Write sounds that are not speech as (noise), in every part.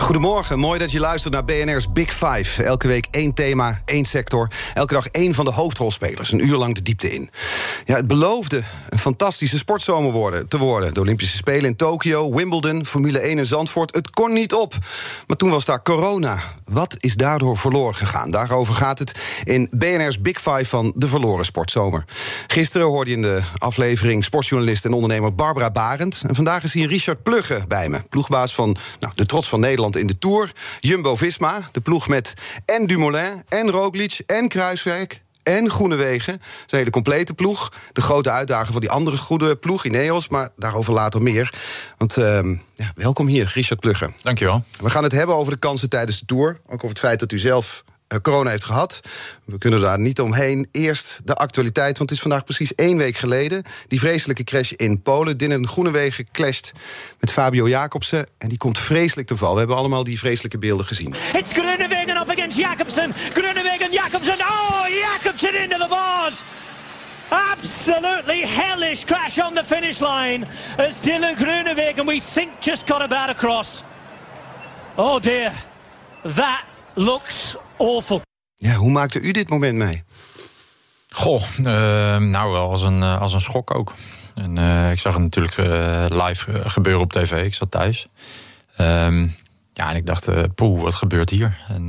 Goedemorgen, mooi dat je luistert naar BNR's Big Five. Elke week één thema, één sector. Elke dag één van de hoofdrolspelers, een uur lang de diepte in. Ja, het beloofde een fantastische sportzomer worden, te worden. De Olympische Spelen in Tokio, Wimbledon, Formule 1 in Zandvoort. Het kon niet op. Maar toen was daar corona. Wat is daardoor verloren gegaan? Daarover gaat het in BNR's Big Five van de verloren sportzomer. Gisteren hoorde je in de aflevering sportjournalist en ondernemer Barbara Barend. En vandaag is hier Richard Plugge bij me. Ploegbaas van nou, de Trots van Nederland in de Tour. Jumbo-Visma, de ploeg met en Dumoulin, en Roglic, en Kruiswijk en Groenewegen. Dat is een hele complete ploeg. De grote uitdaging van die andere goede ploeg, Ineos. Maar daarover later meer. Want uh, ja, welkom hier, Richard Plugge. Dankjewel. We gaan het hebben over de kansen tijdens de Tour. Ook over het feit dat u zelf corona heeft gehad. We kunnen daar niet omheen. Eerst de actualiteit, want het is vandaag precies één week geleden. Die vreselijke crash in Polen. Dylan Groenewegen clasht met Fabio Jacobsen. En die komt vreselijk te val. We hebben allemaal die vreselijke beelden gezien. It's Groenewegen up against Jacobsen. Groenewegen, Jacobsen. Oh, Jacobsen into the bars. Absolutely hellish crash on the finish line as Dylan Groenewegen, we think, just got about across. Oh dear, that looks awful. Ja, hoe maakte u dit moment mee? Goh, uh, nou wel als een, uh, als een schok ook. En, uh, ik zag het natuurlijk live gebeuren op tv. Ik zat thuis. Um, ja, en ik dacht, poeh, wat gebeurt hier? En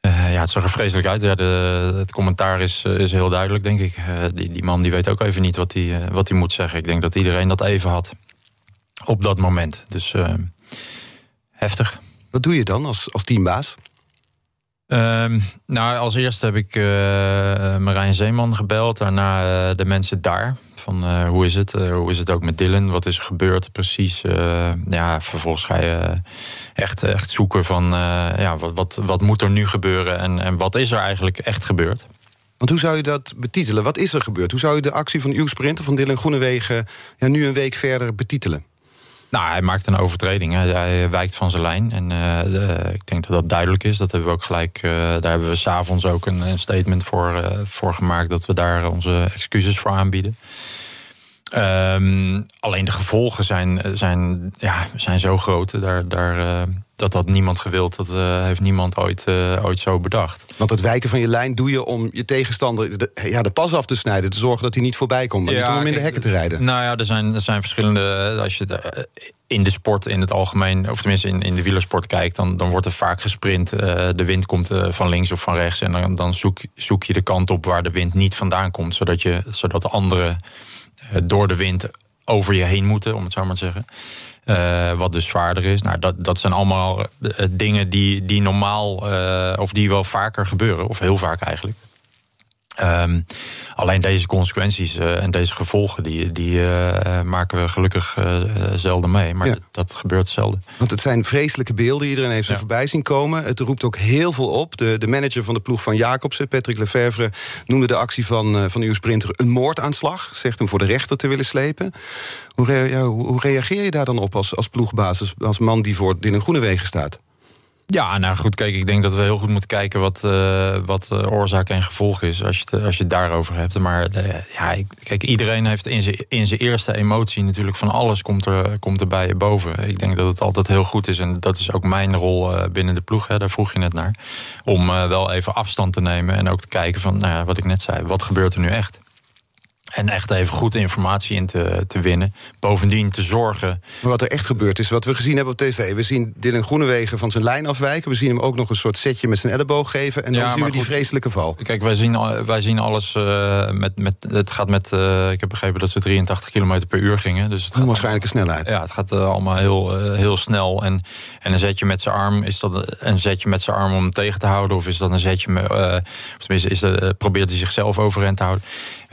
ja, het zag er vreselijk uit. Ja, de, het commentaar is, is heel duidelijk, denk ik. die, die man die weet ook even niet wat hij wat hij moet zeggen. Ik denk dat iedereen dat even had op dat moment. Dus heftig. Wat doe je dan als, als teambaas? Um, nou, als eerste heb ik uh, Marijn Zeeman gebeld. Daarna uh, de mensen daar. Van hoe is het? hoe is het ook met Dylan? Wat is er gebeurd precies? ja, vervolgens ga je echt, echt zoeken van ja, wat, wat, wat moet er nu gebeuren? En, en wat is er eigenlijk echt gebeurd? Want hoe zou je dat betitelen? Wat is er gebeurd? Hoe zou je de actie van uw sprinter van Dylan Groenewegen ja, nu een week verder betitelen? Nou, hij maakt een overtreding. Hij wijkt van zijn lijn. En uh, ik denk dat dat duidelijk is. Dat hebben we ook gelijk. Uh, daar hebben we s'avonds ook een, een, statement voor, uh, voor gemaakt. Dat we daar onze excuses voor aanbieden. Um, alleen de gevolgen zijn, zijn, ja, zijn zo groot. Daar, daar, dat had niemand gewild. Dat uh, heeft niemand ooit, uh, ooit zo bedacht. Want het wijken van je lijn doe je om je tegenstander de, ja, de pas af te snijden. Te zorgen dat hij niet voorbij komt. Maar ja, niet om hem in de hekken te rijden. Nou ja, er zijn, er zijn verschillende. Als je in de sport in het algemeen, of tenminste in, in de wielersport kijkt, dan, dan wordt er vaak gesprint. De wind komt van links of van rechts. En dan, dan zoek, zoek je de kant op waar de wind niet vandaan komt. Zodat, je, zodat de anderen door de wind over je heen moeten, om het zo maar te zeggen. Uh, wat dus zwaarder is. Nou, dat, dat zijn allemaal uh, dingen die, die normaal, of die wel vaker gebeuren, of heel vaak eigenlijk. Um, alleen deze consequenties uh, en deze gevolgen, die, die uh, maken we gelukkig uh, zelden mee. Maar ja. dat gebeurt zelden. Want het zijn vreselijke beelden. Iedereen heeft ze ja. voorbij zien komen. Het roept ook heel veel op. De, de manager van de ploeg van Jacobsen, Patrick Lefevre, noemde de actie van, van uw sprinter een moordaanslag. Zegt hem voor de rechter te willen slepen. Hoe, ja, hoe, reageer je daar dan op als, als ploegbaas, als, man die voor Dylan Groenewegen staat? Ja, nou goed, kijk, ik denk dat we heel goed moeten kijken wat, uh, wat uh, oorzaak en gevolg is als je het, als je daarover hebt. Maar uh, ja, kijk, iedereen heeft in zijn, in zijn eerste emotie natuurlijk van alles komt er, komt er bij je boven. Ik denk dat het altijd heel goed is en dat is ook mijn rol binnen de ploeg, hè, daar vroeg je net naar. Om wel even afstand te nemen en ook te kijken van, nou ja, wat ik net zei, wat gebeurt er nu echt? En echt even goed informatie in te, te winnen. Bovendien te zorgen. Maar wat er echt gebeurd is, wat we gezien hebben op tv. We zien Dylan Groenewegen van zijn lijn afwijken. We zien hem ook nog een soort setje met zijn elleboog geven. En dan ja, zien we die goed, vreselijke val. Kijk, wij zien, wij zien alles uh, met, met. Het gaat met. Uh, ik heb begrepen dat ze 83 km per uur gingen. Dus het gaat waarschijnlijke snelheid. Ja, het gaat uh, allemaal heel, heel snel. En, en een zetje met zijn arm. Is dat een zetje met zijn arm om hem tegen te houden? Of is dat een zetje. Met, of tenminste, is dat, probeert hij zichzelf overeind te houden?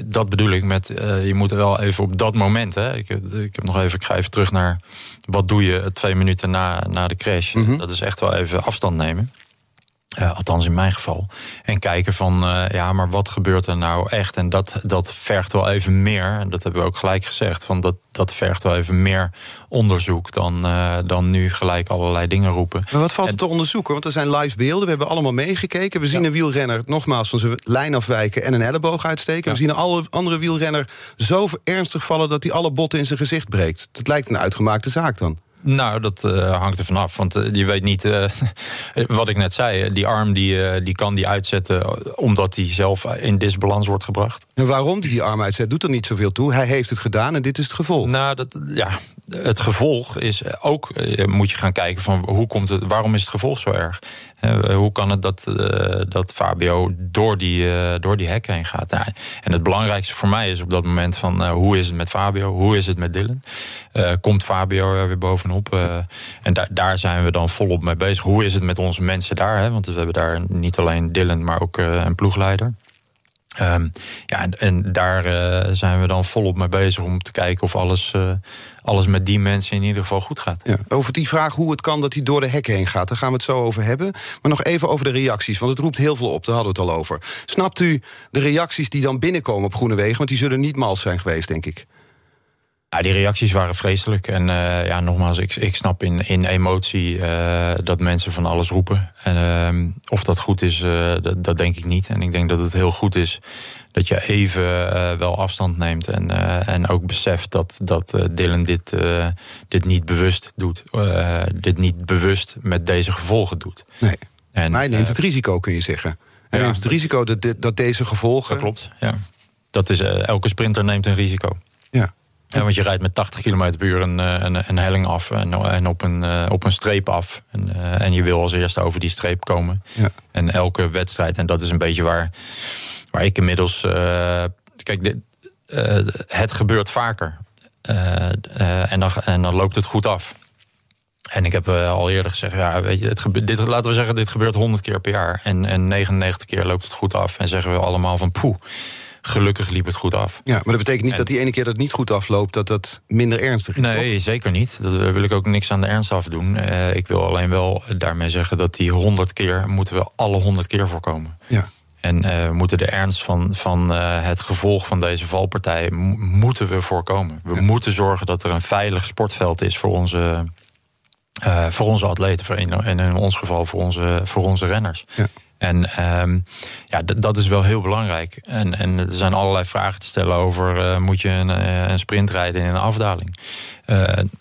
Dat bedoel ik met... je moet er wel even op dat moment... Hè, ik, ik heb nog even, ik ga even terug naar... wat doe je twee minuten na, na de crash? Mhm. Dat is echt wel even afstand nemen. Uh, althans in mijn geval. En kijken van, uh, ja, maar wat gebeurt er nou echt? En dat, dat vergt wel even meer. En dat hebben we ook gelijk gezegd. Van dat, dat vergt wel even meer onderzoek dan, uh, dan nu gelijk allerlei dingen roepen. Maar wat valt er te onderzoeken? Want er zijn live beelden. We hebben allemaal meegekeken. We zien een wielrenner nogmaals van zijn lijn afwijken en een elleboog uitsteken. We zien een alle, andere wielrenner zo ernstig vallen dat hij alle botten in zijn gezicht breekt. Dat lijkt een uitgemaakte zaak dan. Nou, dat uh, hangt er vanaf. Want uh, je weet niet, uh, (laughs) wat ik net zei, die arm die, die kan die uitzetten omdat hij zelf in disbalans wordt gebracht. En waarom die die arm uitzet, doet er niet zoveel toe. Hij heeft het gedaan en dit is het gevolg. Nou, dat, ja, het gevolg is ook, moet je gaan kijken van hoe komt het, waarom is het gevolg zo erg? hoe kan het dat, dat Fabio door die, door die hek heen gaat? Nou, en het belangrijkste voor mij is op dat moment van hoe is het met Fabio, hoe is het met Dylan? komt Fabio er weer bovenop? en daar zijn we dan volop mee bezig. Hoe is het met onze mensen daar? Want we hebben daar niet alleen Dylan, maar ook een ploegleider. Um, ja, en, daar uh, zijn we dan volop mee bezig om te kijken of alles, uh, alles met die mensen in ieder geval goed gaat. Ja, over die vraag hoe het kan dat hij door de hekken heen gaat, daar gaan we het zo over hebben. Maar nog even over de reacties, want het roept heel veel op, daar hadden we het al over. Snapt u de reacties die dan binnenkomen op Groene Wegen? Want die zullen niet mals zijn geweest, denk ik. Ja, die reacties waren vreselijk. En uh, ja, nogmaals, ik, ik snap in, in emotie uh, dat mensen van alles roepen. En uh, of dat goed is, uh, dat, dat, denk ik niet. En ik denk dat het heel goed is dat je even wel afstand neemt. En, en ook beseft dat, dat Dylan dit, dit niet bewust doet. dit niet bewust met deze gevolgen doet. Nee, en, maar hij neemt het risico, kun je zeggen. Hij neemt het risico dat, dat deze gevolgen... Dat klopt, ja. Dat is, elke sprinter neemt een risico. Ja. Ja, want je rijdt met 80 km per uur een, eh, een, een helling af en, en, op, een, eh, op een streep af. En, uh, en je wil als eerste over die streep komen. Ja. En elke wedstrijd, en dat is een beetje waar, waar ik inmiddels. Uh, kijk, dit, het gebeurt vaker. en, dan, en dan loopt het goed af. En ik heb al eerder gezegd, ja, weet je, het gebeurt, dit, laten we zeggen, dit gebeurt 100 keer per jaar. En, en 99 keer loopt het goed af. En zeggen we allemaal van poeh gelukkig liep het goed af. Ja, maar dat betekent niet dat die ene keer dat het niet goed afloopt, dat dat minder ernstig is. Nee, zeker niet. Dat wil ik ook niks aan de ernst afdoen. Uh, ik wil alleen wel daarmee zeggen dat die honderd keer moeten we alle honderd keer voorkomen. Ja. En uh, we moeten de ernst van, van uh, het gevolg van deze valpartij moeten we voorkomen. We moeten zorgen dat er een veilig sportveld is voor onze, uh, voor onze atleten. En in ons geval voor onze, voor onze renners. Ja. En um, ja, dat is wel heel belangrijk. En, en er zijn allerlei vragen te stellen over: uh, moet je een, uh, een, sprint rijden in een afdaling?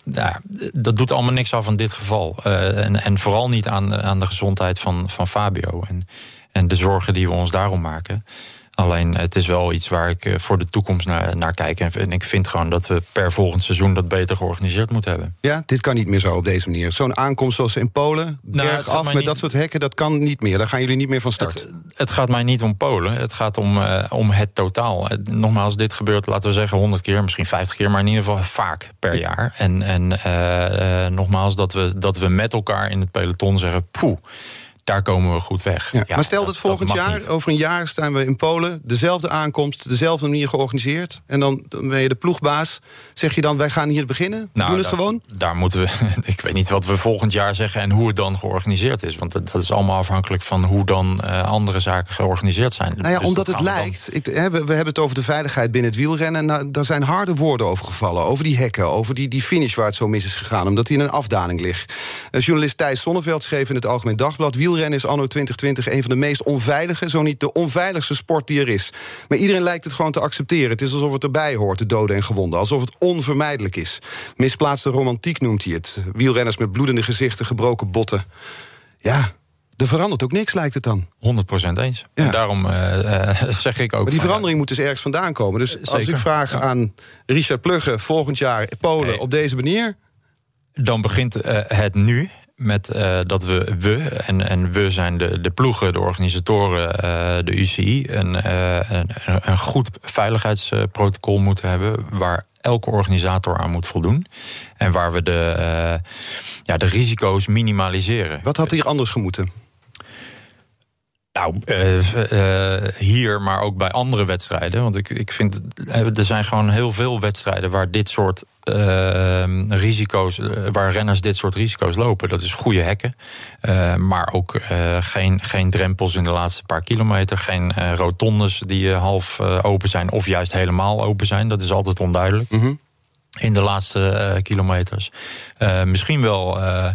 Ja, dat doet allemaal niks af van dit geval. en, en vooral niet aan, aan de gezondheid van, van Fabio. En, en de zorgen die we ons daarom maken. Alleen het is wel iets waar ik eh, voor de toekomst naar, naar kijk. En ik vind gewoon dat we per volgend seizoen dat beter georganiseerd moeten hebben. Ja, dit kan niet meer zo op deze manier. Zo'n aankomst zoals in Polen, nou, af met niet... dat soort hekken, dat kan niet meer. Daar gaan jullie niet meer van start. Het, het gaat mij niet om Polen. Het gaat om, uh, om het totaal. Nogmaals, dit gebeurt, laten we zeggen, 100 keer, misschien 50 keer, maar in ieder geval vaak per jaar. En, en uh, nogmaals, dat we, dat we met elkaar in het peloton zeggen: poeh daar komen we goed weg. Ja, maar stel dat, volgend jaar, over een jaar staan we in Polen... dezelfde aankomst, dezelfde manier georganiseerd... en dan, ben je de ploegbaas. Zeg je dan, wij gaan hier beginnen? Nou, doen het gewoon? Daar moeten we... (laughs) Ik weet niet wat we volgend jaar zeggen... en hoe het dan georganiseerd is. Want dat is allemaal afhankelijk van hoe dan uh, andere zaken georganiseerd zijn. Nou ja, dus omdat het lijkt... Ik, hè, we, we, hebben het over de veiligheid binnen het wielrennen... en nou, daar zijn harde woorden over gevallen. Over die hekken, over die, die finish waar het zo mis is gegaan... omdat hij in een afdaling ligt. Uh, journalist Thijs Sonneveld schreef in het Algemeen Dagblad... wielrennen is anno 2020 een van de meest onveilige, zo niet de onveiligste sport die er is. Maar iedereen lijkt het gewoon te accepteren. Het is alsof het erbij hoort, de doden en gewonden. Alsof het onvermijdelijk is. Misplaatste romantiek noemt hij het. Wielrenners met bloedende gezichten, gebroken botten. Ja, er verandert ook niks, lijkt het dan. 100% eens. Ja. En daarom uh, (laughs) zeg ik ook. Maar die verandering moet dus ergens vandaan komen. Dus Zeker. als ik vraag aan Richard Plugge volgend jaar Polen op deze manier. Dan begint uh, het nu met uh, dat we, we en, en we zijn de, de ploegen, de organisatoren, uh, de UCI, een, uh, een, een, goed veiligheidsprotocol moeten hebben waar elke organisator aan moet voldoen. En waar we de, ja, de risico's minimaliseren. Wat had hier anders gemoeten? Nou, uh, hier, maar ook bij andere wedstrijden. Want ik, ik vind, er zijn gewoon heel veel wedstrijden waar dit soort uh, risico's, waar renners dit soort risico's lopen. Dat is goede hekken. maar ook geen, geen drempels in de laatste paar kilometer. Geen rotondes die half open zijn of juist helemaal open zijn. Dat is altijd onduidelijk. Mm in de laatste uh, kilometers. Uh, misschien wel. Uh,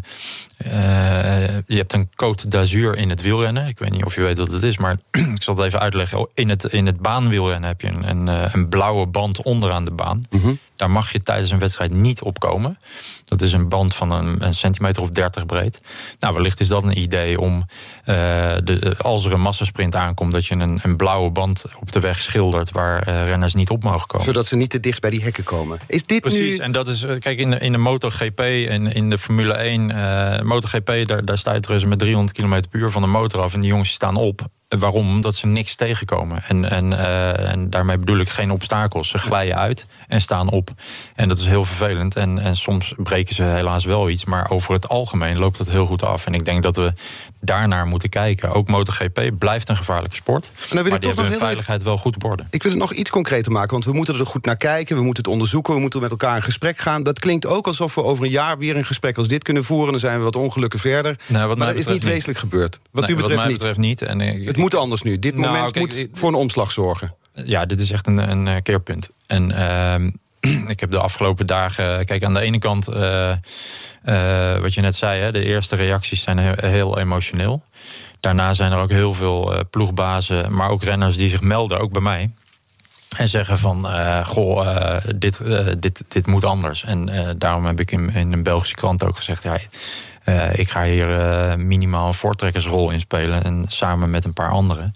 je hebt een Côte d'Azur in het wielrennen. Ik weet niet of je weet wat het is, maar (clears throat) ik zal het even uitleggen. In het, in het baanwielrennen heb je een, een, een blauwe band onderaan de baan. Mm -hmm. Daar mag je tijdens een wedstrijd niet op komen. Dat is een band van een, een centimeter of 30 breed. Nou, wellicht is dat een idee om, de, als er een massasprint aankomt, dat je een, een blauwe band op de weg schildert waar renners niet op mogen komen. Zodat ze niet te dicht bij die hekken komen. Is dit Precies, en dat is, kijk, in de, in de MotoGP en in de Formule 1, uh, MotoGP, daar, daar stuiteren ze met 300 km per uur van de motor af en die jongens staan op. Waarom? Omdat ze niks tegenkomen. En, en, uh, en daarmee bedoel ik geen obstakels. Ze glijden uit en staan op. En dat is heel vervelend. En, en soms breken ze helaas wel iets. Maar over het algemeen loopt dat heel goed af. En ik denk dat we daarnaar moeten kijken. Ook MotoGP blijft een gevaarlijke sport. En dan wil maar die hebben hun veiligheid wel goed op orde. Ik wil het nog iets concreter maken. Want we moeten er goed naar kijken. We moeten het onderzoeken. We moeten met elkaar in gesprek gaan. Dat klinkt ook alsof we over een jaar weer een gesprek als dit kunnen voeren. Dan zijn we wat ongelukken verder. Nou, maar dat is niet wezenlijk gebeurd. Wat nee, u betreft, wat niet. En, ik, het moet anders nu. Dit nou, moment kijk, moet voor een omslag zorgen. Ja, dit is echt een, een keerpunt. En uh, (clears throat) ik heb de afgelopen dagen. Kijk, aan de ene kant, uh, uh, wat je net zei, hè, de eerste reacties zijn heel, heel, emotioneel. Daarna zijn er ook heel veel uh, ploegbazen, maar ook renners die zich melden, ook bij mij. En zeggen van, goh, dit, dit, dit moet anders. En daarom heb ik in, in een Belgische krant ook gezegd... Ja, uh, ik ga hier uh, minimaal een voortrekkersrol in spelen. En samen met een paar anderen.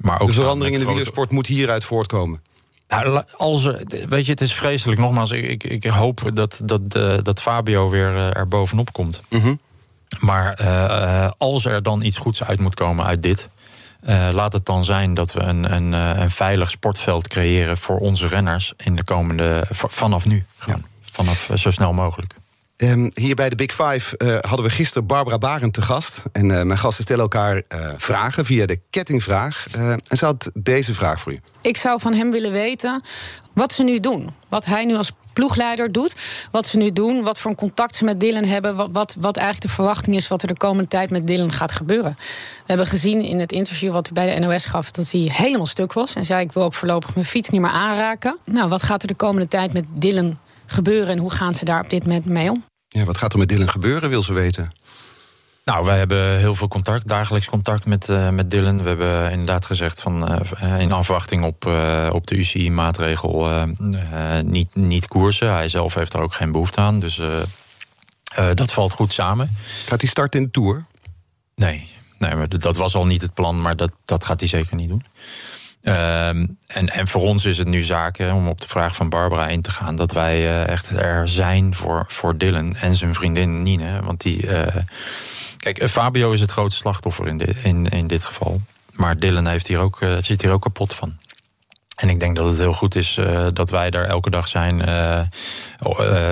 Maar ook de verandering in de wielersport moet hieruit voortkomen. Nou, als er, weet je, het is vreselijk. Nogmaals, ik, ik, ik hoop dat, dat, uh, dat Fabio weer er bovenop komt. Mm -hmm. Maar als er dan iets goeds uit moet komen uit dit. laat het dan zijn dat we een, een, een veilig sportveld creëren voor onze renners in de komende. vanaf nu. Gewoon, ja. Vanaf zo snel mogelijk. Um, hier bij de Big Five uh, hadden we gisteren Barbara Barend te gast. En uh, mijn gasten stellen elkaar uh, vragen via de kettingvraag. en ze had deze vraag voor u. Ik zou van hem willen weten wat ze nu doen. Wat hij nu als ploegleider doet. Wat ze nu doen. Wat voor een contact ze met Dylan hebben. Wat, wat, wat eigenlijk de verwachting is wat er de komende tijd met Dylan gaat gebeuren. We hebben gezien in het interview wat hij bij de NOS gaf... dat hij helemaal stuk was. En zei ik wil ook voorlopig mijn fiets niet meer aanraken. Nou, wat gaat er de komende tijd met Dylan gebeuren en hoe gaan ze daar op dit moment mee om? Ja, wat gaat er met Dylan gebeuren, wil ze weten? Nou, wij hebben heel veel contact, dagelijks contact met, uh, met Dylan. We hebben inderdaad gezegd van uh, in afwachting op, uh, op de UCI-maatregel niet, niet koersen. Hij zelf heeft er ook geen behoefte aan, dus dat valt goed samen. Gaat hij starten in de Tour? Nee, nee maar dat was al niet het plan, maar dat, dat gaat hij zeker niet doen. Um, en, en voor ons is het nu zaak, om op de vraag van Barbara in te gaan, dat wij uh, echt er zijn voor, voor Dylan en zijn vriendin Nine. Want die. Uh, kijk, Fabio is het grootste slachtoffer in, dit, in, in dit geval. Maar Dylan heeft hier ook, zit hier ook kapot van. En ik denk dat het heel goed is dat wij daar elke dag zijn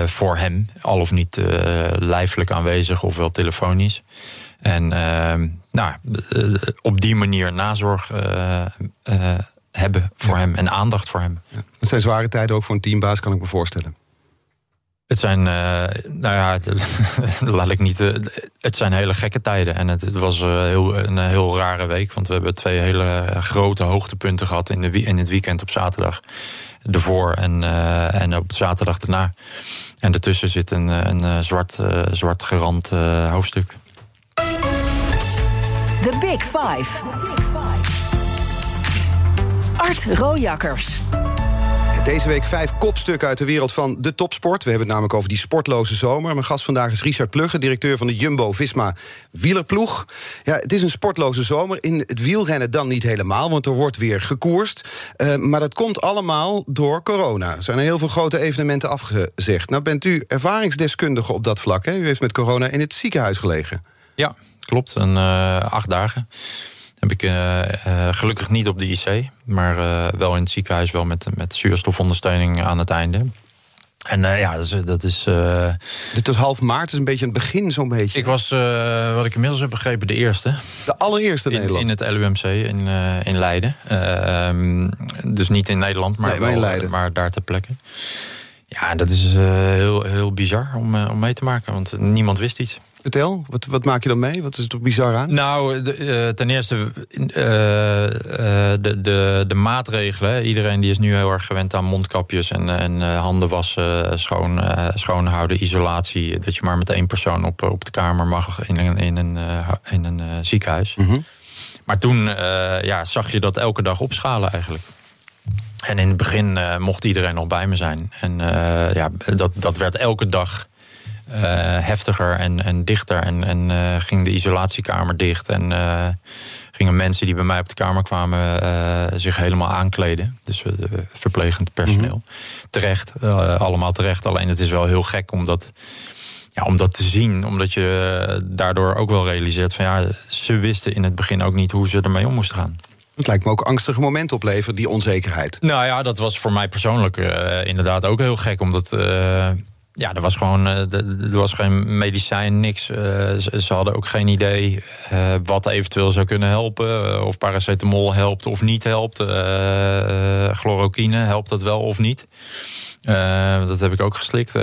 voor hem. Al of niet lijfelijk aanwezig of wel telefonisch. En ehm, nou, op die manier nazorg hebben voor hem en aandacht voor hem. Ja. Het zijn zware tijden ook voor een teambaas, kan ik me voorstellen. Het zijn, uh, nou ja, (laughs) laat ik niet. Uh, het zijn hele gekke tijden. En het, het was uh, heel, een heel rare week. Want we hebben twee hele grote hoogtepunten gehad in, de, in het weekend op zaterdag. Ervoor en, en op zaterdag daarna. En ertussen zit een, een zwart, zwart gerand hoofdstuk. The Big Five. Art Rojakkers. Deze week vijf kopstukken uit de wereld van de topsport. We hebben het namelijk over die sportloze zomer. Mijn gast vandaag is Richard Plugge, directeur van de Jumbo-Visma wielerploeg. Ja, het is een sportloze zomer. In het wielrennen dan niet helemaal, want er wordt weer gekoerst. Uh, maar dat komt allemaal door corona. Er zijn heel veel grote evenementen afgezegd. Nou bent u ervaringsdeskundige op dat vlak. Hè? U heeft met corona in het ziekenhuis gelegen. Ja, klopt. Een uh, acht dagen heb ik uh, gelukkig niet op de IC, maar wel in het ziekenhuis, wel met, met zuurstofondersteuning aan het einde. En uh, ja, dat is. Dat is uh, Dit was half maart, dus een beetje het begin, zo'n beetje. Ik was, uh, wat ik inmiddels heb begrepen, de eerste. De allereerste in, Nederland? In het LUMC in, in Leiden. Ehm, dus niet in Nederland, maar, nee, maar, wel, in Leiden. maar daar ter plekke. Ja, dat is heel, heel bizar om, om mee te maken, want niemand wist iets. Vertel, wat, wat maak je dan mee? Wat is er bizar aan? Nou, de, uh, ten eerste uh, uh, de, de, de maatregelen. Iedereen die is nu heel erg gewend aan mondkapjes en, en handen wassen, schoon, schoonhouden, isolatie. Dat je maar met één persoon op, op de kamer mag in een, in een, in een ziekenhuis. Mm -hmm. Maar toen ja, zag je dat elke dag opschalen eigenlijk. En in het begin mocht iedereen nog bij me zijn. En ja, dat, dat werd elke dag uh, heftiger en, en dichter. En, en uh, ging de isolatiekamer dicht. En uh, gingen mensen die bij mij op de kamer kwamen zich helemaal aankleden. Dus verplegend personeel. Mm -hmm. Terecht, allemaal terecht. Alleen het is wel heel gek omdat. Ja, om dat te zien, omdat je daardoor ook wel realiseert van ja, ze wisten in het begin ook niet hoe ze ermee om moesten gaan. Het lijkt me ook angstige momenten opleveren, die onzekerheid. Nou ja, dat was voor mij persoonlijk uh, inderdaad ook heel gek, omdat. Uh, ja, er was gewoon er was geen medicijn, niks. Ze, ze, hadden ook geen idee wat eventueel zou kunnen helpen. Of paracetamol helpt of niet helpt. chloroquine helpt dat wel of niet. dat heb ik ook geslikt.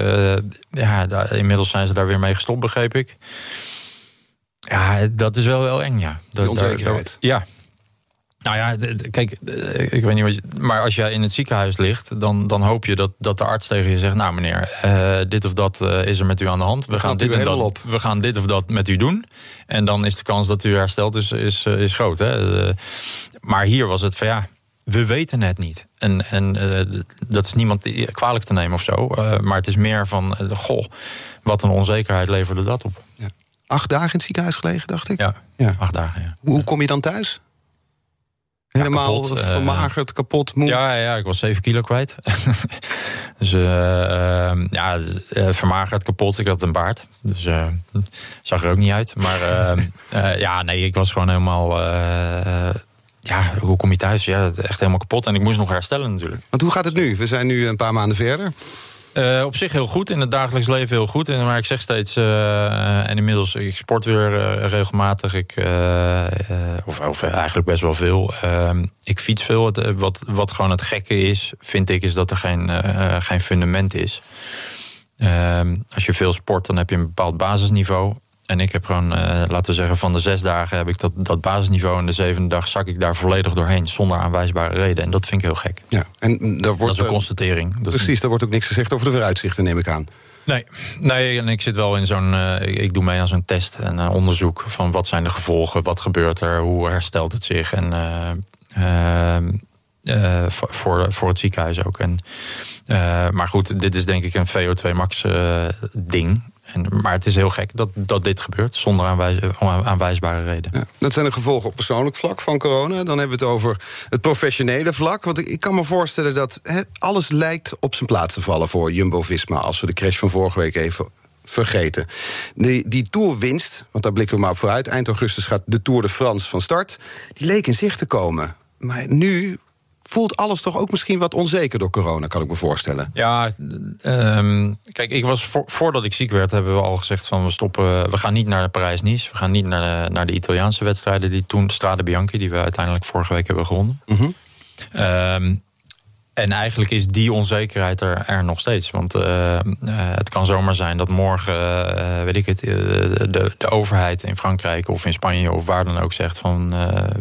ja, daar, inmiddels zijn ze daar weer mee gestopt, begreep ik. Ja, dat is wel wel eng, ja. Dat. Daar, ja, nou ja, kijk, ik weet niet wat je. Maar als jij in het ziekenhuis ligt, dan, dan hoop je dat, dat de arts tegen je zegt: Nou, meneer, uh, dit of dat uh, is er met u aan de hand. We gaan, dit en dat, op. we gaan dit of dat met u doen. En dan is de kans dat u herstelt is, is, is groot. Hè? Uh, maar hier was het van ja. We weten het niet. En, en dat is niemand kwalijk te nemen of zo. maar het is meer van: goh, wat een onzekerheid leverde dat op. Ja. Acht dagen in het ziekenhuis gelegen, dacht ik? Ja, ja. acht dagen. Ja. Hoe, hoe kom je dan thuis? Helemaal kapot, vermagerd, kapot, moe. Ja, ja, ik was 7 kilo kwijt. (laughs) dus uh, uh, ja, vermagerd, kapot. Ik had een baard. Dus zag er ook niet uit. Maar (laughs) ja, nee, ik was gewoon helemaal. ja, hoe kom je thuis? Ja, echt helemaal kapot. En ik moest nog herstellen natuurlijk. Want hoe gaat het nu? We zijn nu een paar maanden verder. Uh, op zich heel goed, in het dagelijks leven heel goed. En, maar ik zeg steeds, uh, en inmiddels, ik sport weer uh, regelmatig. Ik, of, of, eigenlijk best wel veel. Ehm, ik fiets veel. Wat, wat gewoon het gekke is, vind ik, is dat er geen, geen fundament is. Ehm, als je veel sport, dan heb je een bepaald basisniveau. En ik heb gewoon, uh, laten we zeggen, van de zes dagen heb ik dat, dat basisniveau. En de zevende dag zak ik daar volledig doorheen. Zonder aanwijsbare reden. En dat vind ik heel gek. Ja, en daar wordt, dat is een constatering. Dat precies, daar wordt ook niks gezegd over de vooruitzichten, neem ik aan. Nee, nee en ik zit wel in zo'n. Uh, ik, ik, doe mee aan zo'n test en uh, onderzoek van wat zijn de gevolgen, wat gebeurt er, hoe herstelt het zich. En voor, voor het ziekenhuis ook. En, maar goed, dit is denk ik een VO2 max ding. En, maar het is heel gek dat, dat dit gebeurt zonder aanwijs, aanwijsbare reden. Ja, dat zijn de gevolgen op persoonlijk vlak van corona. Dan hebben we het over het professionele vlak. Want ik, ik kan me voorstellen dat alles lijkt op zijn plaats te vallen voor Jumbo Visma. Als we de crash van vorige week even vergeten. Die, die tourwinst, want daar blikken we maar op vooruit. Eind augustus gaat de Tour de France van start. Die leek in zicht te komen. Maar nu voelt alles toch ook misschien wat onzeker door corona, kan ik me voorstellen. Ja, um, kijk, ik was voor, voordat ik ziek werd, hebben we al gezegd van we stoppen. We gaan niet naar Parijs-Nice. We gaan niet naar de, naar de Italiaanse wedstrijden die toen Strade Bianchi, die we uiteindelijk vorige week hebben gewonnen. Mm -hmm. um, en eigenlijk is die onzekerheid er, er nog steeds. Want uh, uh, het kan zomaar zijn dat morgen, uh, weet ik het, de, de overheid in Frankrijk of in Spanje of waar dan ook zegt van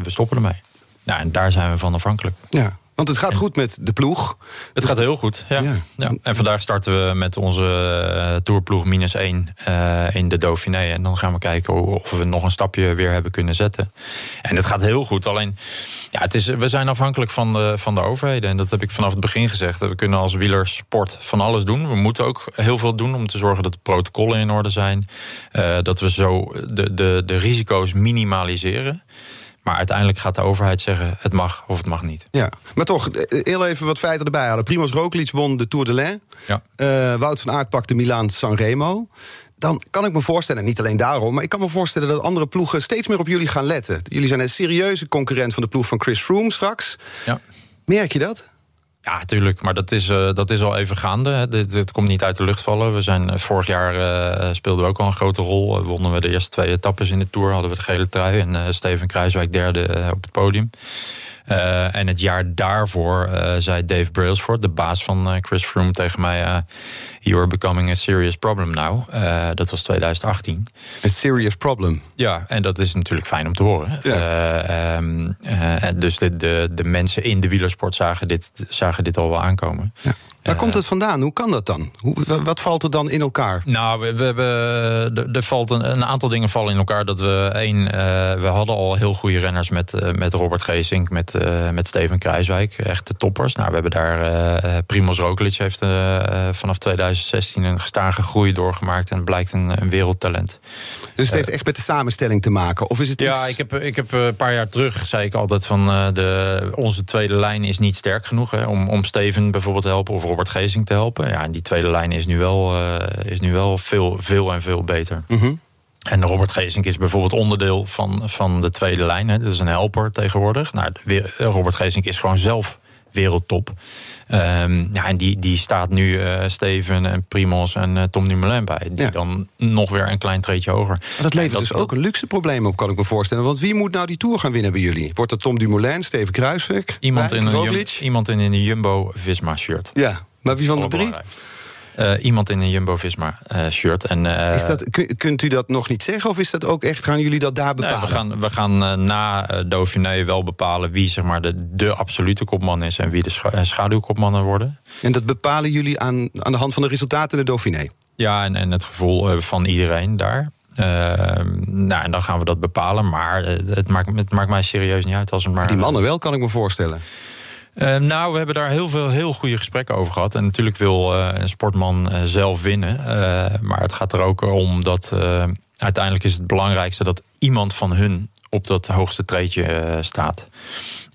we stoppen ermee. Nou, en daar zijn we van afhankelijk. Ja, want het gaat goed met de ploeg. Het gaat heel goed, ja. ja. ja. En vandaag starten we met onze uh, tourploeg minus 1 uh, in de Dauphiné. En dan gaan we kijken of we nog een stapje weer hebben kunnen zetten. En het gaat heel goed. Alleen, ja, het is, we zijn afhankelijk van de, van de overheden. En dat heb ik vanaf het begin gezegd. We kunnen als wielersport van alles doen. We moeten ook heel veel doen om te zorgen dat de protocollen in orde zijn. Uh, dat we zo de, de, de risico's minimaliseren. Maar uiteindelijk gaat de overheid zeggen: het mag of het mag niet. Ja, maar toch, heel even wat feiten erbij halen. Primoz Roglic won de Tour de l'Ain. Ja. Uh, Wout van Aert pakte Milaan Sanremo. Dan kan ik me voorstellen, niet alleen daarom, maar ik kan me voorstellen dat andere ploegen steeds meer op jullie gaan letten. Jullie zijn een serieuze concurrent van de ploeg van Chris Froome straks. Ja. Merk je dat? Ja, tuurlijk. Maar dat is, uh, dat is al even gaande. Dit, dit, komt niet uit de lucht vallen. We zijn, vorig jaar uh, speelden we ook al een grote rol. wonnen we de eerste twee etappes in de Tour. Hadden we de gele trui. En Steven Kruiswijk derde op het podium. Uh, en het jaar daarvoor uh, zei Dave Brailsford, de baas van uh, Chris Froome, tegen mij: You are becoming a serious problem now. dat was 2018. A serious problem. Ja, en dat is natuurlijk fijn om te horen. Ja. Um, dus de, de, de mensen in de wielersport zagen dit, zagen dit al wel aankomen. Ja. Waar komt het vandaan? Hoe kan dat dan? Hoe, wat valt er dan in elkaar? Nou, we, we hebben, er, valt een, een, aantal dingen vallen in elkaar. Dat we één, uh, we hadden al heel goede renners met, uh, met Robert Geesink, met, uh, met Steven Kruiswijk, echt de toppers. Nou, we hebben daar Primoz Roglic heeft vanaf 2016 een gestage groei doorgemaakt en blijkt een, een wereldtalent. Dus het heeft echt met de samenstelling te maken? Of is het ja, ik heb, ik heb een paar jaar terug zei ik altijd van de, onze tweede lijn is niet sterk genoeg hè, om, om Steven bijvoorbeeld te helpen of Robert Gezing te helpen. Ja, en die tweede lijn is nu wel, uh, is nu wel veel, veel en veel beter. Mm -hmm. En Robert Gezink is bijvoorbeeld onderdeel van, van de tweede lijn. Hè. Dat is een helper tegenwoordig. Nou, Robert Gezink is gewoon zelf wereldtop. Um, ja, en die, die staat nu uh, Steven en Primos en uh, Tom Dumoulin bij. Die ja. dan nog weer een klein treetje hoger. Maar dat levert dat, dus ook een luxe probleem op, kan ik me voorstellen. Want wie moet nou die Tour gaan winnen bij jullie? Wordt dat Tom Dumoulin, Steven Kruiswijk? Iemand, in een, iemand in een Jumbo-Visma-shirt. Ja, maar wie van de drie? Uh, iemand in een Jumbo-Visma-shirt. en uh, is dat, kunt u dat nog niet zeggen? Of is dat ook echt, gaan jullie dat daar bepalen? Nee, we gaan, we gaan uh, na Dauphiné wel bepalen wie zeg maar, de, de absolute kopman is... en wie de scha schaduwkopmannen worden. En dat bepalen jullie aan, aan de hand van de resultaten in de Dauphiné? Ja, en, en het gevoel van iedereen daar. nou, en dan gaan we dat bepalen. Maar het maakt, het maakt mij serieus niet uit als het maar. Die mannen wel, kan ik me voorstellen. Uh, nou, we hebben daar heel veel heel goede gesprekken over gehad. En natuurlijk wil uh, een sportman uh, zelf winnen. maar het gaat er ook om dat uiteindelijk is het belangrijkste dat iemand van hun op dat hoogste treedje staat.